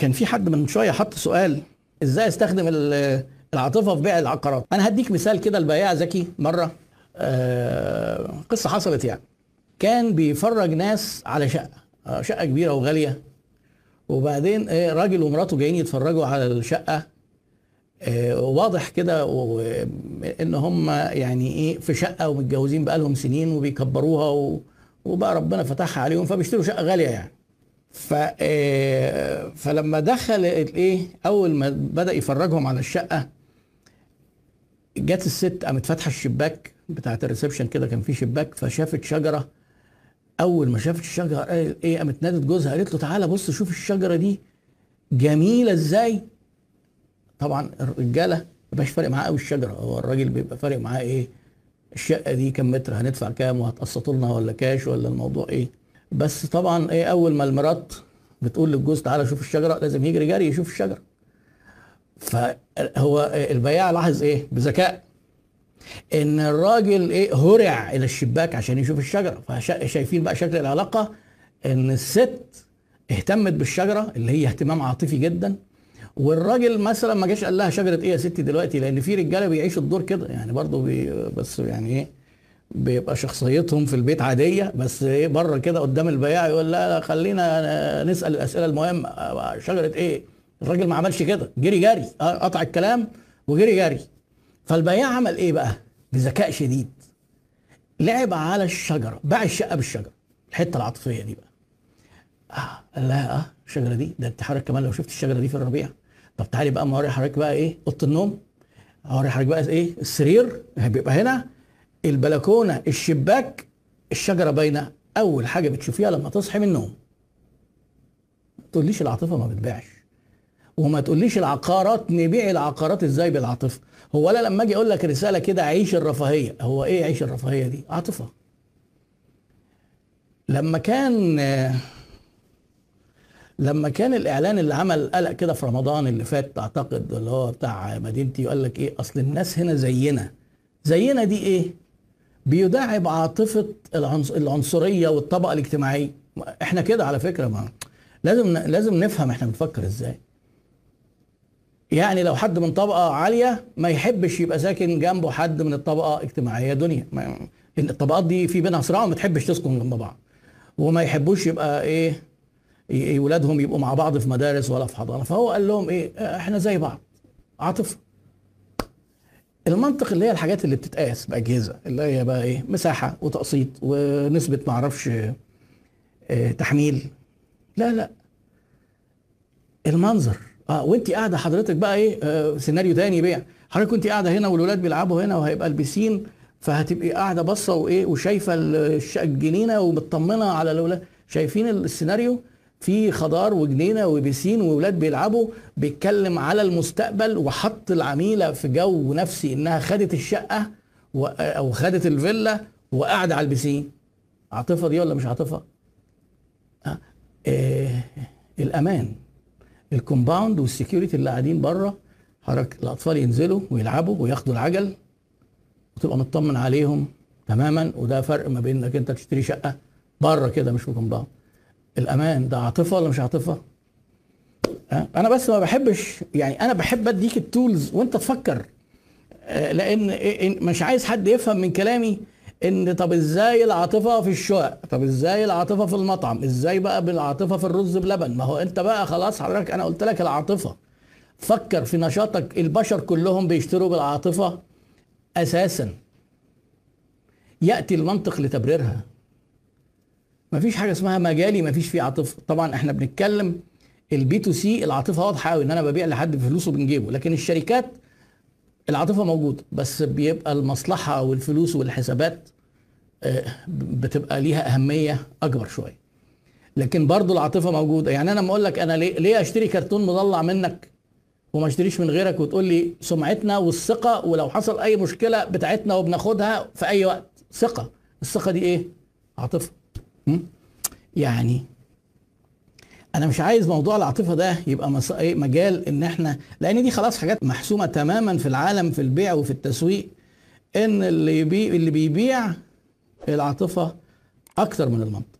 كان في حد من شوية حط سؤال إزاي أستخدم ال- العاطفة في بيع العقارات؟ أنا هديك مثال كده البياع ذكي مرة آه، قصة حصلت يعني. كان بيفرج ناس على شقة آه، شقة كبيرة وغالية. وبعدين آه، راجل ومراته جايين يتفرجوا على الشقة واضح كده إن هم يعني إيه في شقة ومتجوزين بقالهم سنين وبيكبروها وبقى ربنا فتحها عليهم فبيشتروا شقة غالية يعني. ف آه، فلما دخل الايه أول ما بدأ يفرجهم على الشقة جت الست قامت فاتحة الشباك بتاعت الريسبشن كده كان في شباك فشافت شجرة. أول ما شافت الشجرة قالت إيه قامت نادت جوزها قالت له تعالى بص شوف الشجرة دي جميلة إزاي. طبعا الرجالة ما بقاش فارق معاه قوي الشجرة هو الراجل بيبقى فارق معاه إيه الشقة دي كام متر هندفع كام وهتقسطوا لنا ولا كاش ولا الموضوع إيه. بس طبعا إيه أول ما المرات بتقول للجوز تعالى شوف الشجرة لازم يجري جري يشوف الشجرة. فهو البياع لاحظ إيه؟ بذكاء. إن الراجل إيه هرع إلى الشباك عشان يشوف الشجرة. فشايفين بقى شكل العلاقة إن الست اهتمت بالشجرة اللي هي اهتمام عاطفي جدا. والراجل مثلا ما جاش قال لها شجرة إيه يا ستي دلوقتي؟ لأن في رجالة بيعيشوا الدور كده. يعني برضه بي بس يعني إيه بيبقى شخصيتهم في البيت عادية بس إيه بره كده قدام البياع يقول لا لا خلينا نسأل الأسئلة المهمة. شجرة إيه؟ الراجل ما عملش كده. جري جري. آه، قطع الكلام وجري جري. فالبياع عمل إيه بقى؟ بذكاء شديد. لعب على الشجرة باع الشقة بالشجرة. الحتة العاطفية دي بقى. قال لها آه الشجرة دي؟ ده أنت حضرتك كمان لو شفت الشجرة دي في الربيع. طب تعالي بقى ما أوري حضرتك بقى إيه؟ أوضة النوم. أوري حضرتك بقى إيه؟ السرير. بيبقى هنا. البلكونة الشباك الشجرة باينة. أول حاجة بتشوفيها لما تصحي من النوم. ما تقوليش العاطفة ما بتبيعش. وما تقوليش العقارات نبيع العقارات إزاي بالعاطفة؟ هو أنا لما أجي أقول لك رسالة كده عيش الرفاهية. هو إيه عيش الرفاهية دي؟ عاطفة. لما كان لما كان الإعلان اللي عمل قلق كده في رمضان اللي فات أعتقد اللي هو بتاع مدينتي وقال لك إيه؟ أصل الناس هنا زينا. زينا دي إيه؟ بيداعب عاطفة العنص- العنصرية والطبقة الاجتماعية. إحنا كده على فكرة ما لازم لازم نفهم إحنا بنفكر إزاي. يعني لو حد من طبقة عالية ما يحبش يبقى ساكن جنبه حد من الطبقة اجتماعيه دنيا. ما الطبقات دي في بينها صراع وما تحبش تسكن جنب بعض. وما يحبوش يبقى إيه ولادهم يبقوا مع بعض في مدارس ولا في حضانة. فهو قال لهم إيه إحنا زي بعض. عاطفة. المنطق اللي هي الحاجات اللي بتتقاس بأجهزة اللي هي بقى إيه مساحة وتقسيط ونسبة معرفش آه، تحميل. لا لا. المنظر. آه وأنت قاعدة حضرتك بقى إيه آه سيناريو تاني بيع حضرتك كنت قاعدة هنا والولاد بيلعبوا هنا وهيبقى البسين فهتبقي قاعدة باصة وإيه وشايفة الجنينة ومطمنة على الأولاد. شايفين السيناريو؟ في خضار وجنينة وبسين واولاد بيلعبوا بيتكلم على المستقبل وحط العميلة في جو نفسي إنها خدت الشقة أو خدت الفيلا وقاعدة على البسين عاطفة دي ولا مش عاطفة؟ آه. آه. الأمان ال compound وال security اللي قاعدين بره حضرتك الأطفال ينزلوا ويلعبوا وياخدوا العجل وتبقى مطمن عليهم تماما وده فرق ما بين إنك أنت تشتري شقة بره كده مش في compound الأمان ده عاطفة ولا مش عاطفة؟ أنا بس ما بحبش يعني أنا بحب أديك ال tools وأنت تفكر آه، لأن مش عايز حد يفهم من كلامي إن طب إزاي العاطفة في الشقق؟ طب إزاي العاطفة في المطعم؟ إزاي بقى بالعاطفة في الرز بلبن؟ ما هو أنت بقى خلاص حضرتك أنا قلت لك العاطفة. فكر في نشاطك البشر كلهم بيشتروا بالعاطفة أساسا. يأتي المنطق لتبريرها. مفيش حاجة اسمها مجالي مفيش فيه عاطفة. طبعا إحنا بنتكلم ال B2C العاطفة واضحة قوي إن أنا ببيع لحد بفلوسه من جيبه لكن الشركات العاطفة موجودة بس بيبقى المصلحة والفلوس والحسابات آه، بتبقى ليها أهمية أكبر شوية. لكن برضو العاطفة موجودة. يعني أنا لما أقول لك أنا ليه ليه أشتري كرتون مضلع منك وما أشتريش من غيرك وتقول لي سمعتنا والثقة ولو حصل أي مشكلة بتاعتنا وبناخدها في أي وقت؟ ثقة. الثقة دي إيه؟ عاطفة? يعني أنا مش عايز موضوع العاطفة ده يبقى. إيه مجال إن إحنا لأن دي خلاص حاجات محسومة تماما في العالم في البيع وفي التسويق إن اللي اللي بيبيع العاطفة أكتر من المنطق